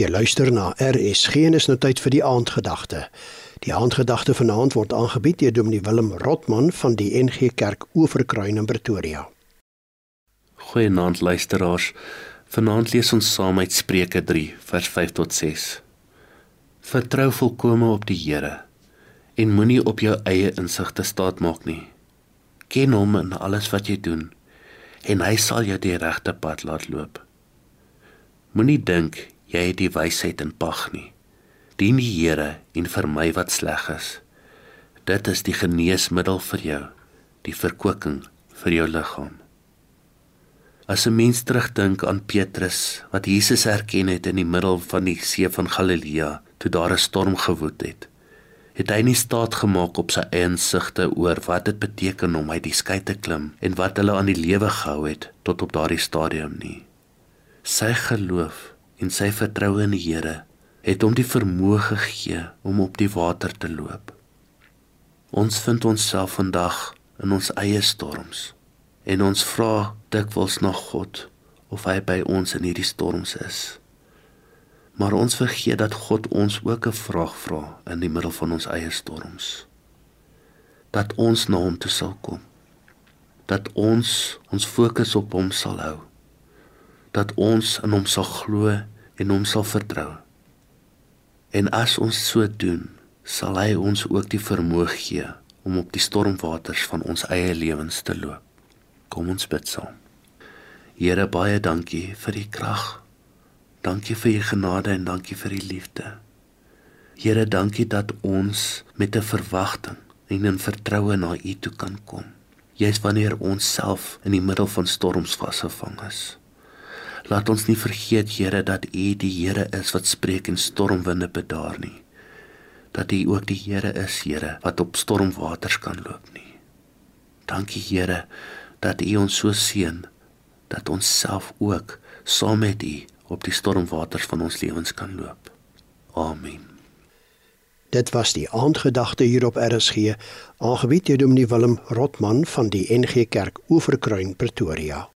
Jy luister na RSG en is nou tyd vir die aandgedagte. Die aandgedagte vanaand word aangebied deur Dominee Willem Rotman van die NG Kerk Oeverkruin in Pretoria. Goeienaand luisteraars. Vanaand lees ons saam uit Spreuke 3 vers 5 tot 6. Vertrou volkome op die Here en moenie op jou eie insig te staat maak nie. Ken hom in alles wat jy doen en hy sal jou die regte pad laat loop. Moenie dink jy het die wysheid in pag nie. Dien die Here en vermy wat sleg is. Dit is die geneesmiddel vir jou, die verkwikking vir jou liggaam. As 'n mens terugdink aan Petrus wat Jesus herken het in die middel van die see van Galilea toe daar 'n storm gewoed het, het hy nie staat gemaak op sy eie insigte oor wat dit beteken om uit die skei te klim en wat hulle aan die lewe gehou het tot op daardie stadium nie. Sy geloof en sy vertroue in die Here het hom die vermoë gegee om op die water te loop. Ons vind onsself vandag in ons eie storms en ons vra dikwels na God of hy by ons in hierdie storms is. Maar ons vergeet dat God ons ook 'n vraag vra in die middel van ons eie storms. Dat ons na hom toe sal kom. Dat ons ons fokus op hom sal hou dat ons in hom sal glo en hom sal vertrou. En as ons so doen, sal hy ons ook die vermoë gee om op die stormwaters van ons eie lewens te loop. Kom ons bid saam. Here baie dankie vir die krag. Dankie vir u genade en dankie vir u liefde. Here dankie dat ons met 'n verwagting en 'n vertroue na u toe kan kom. Jy's wanneer ons self in die middel van storms vasgevang is. Laat ons nie vergeet Here dat U die Here is wat spreek en stormwinde bedaar nie. Dat U ook die Here is, Here, wat op stormwaters kan loop nie. Dankie Here dat U ons so seën dat ons self ook saam met U op die stormwaters van ons lewens kan loop. Amen. Dit was die aandgedagte hier op RSG, aangebied deur Dominee Willem Rotman van die NG Kerk Oeverkruin Pretoria.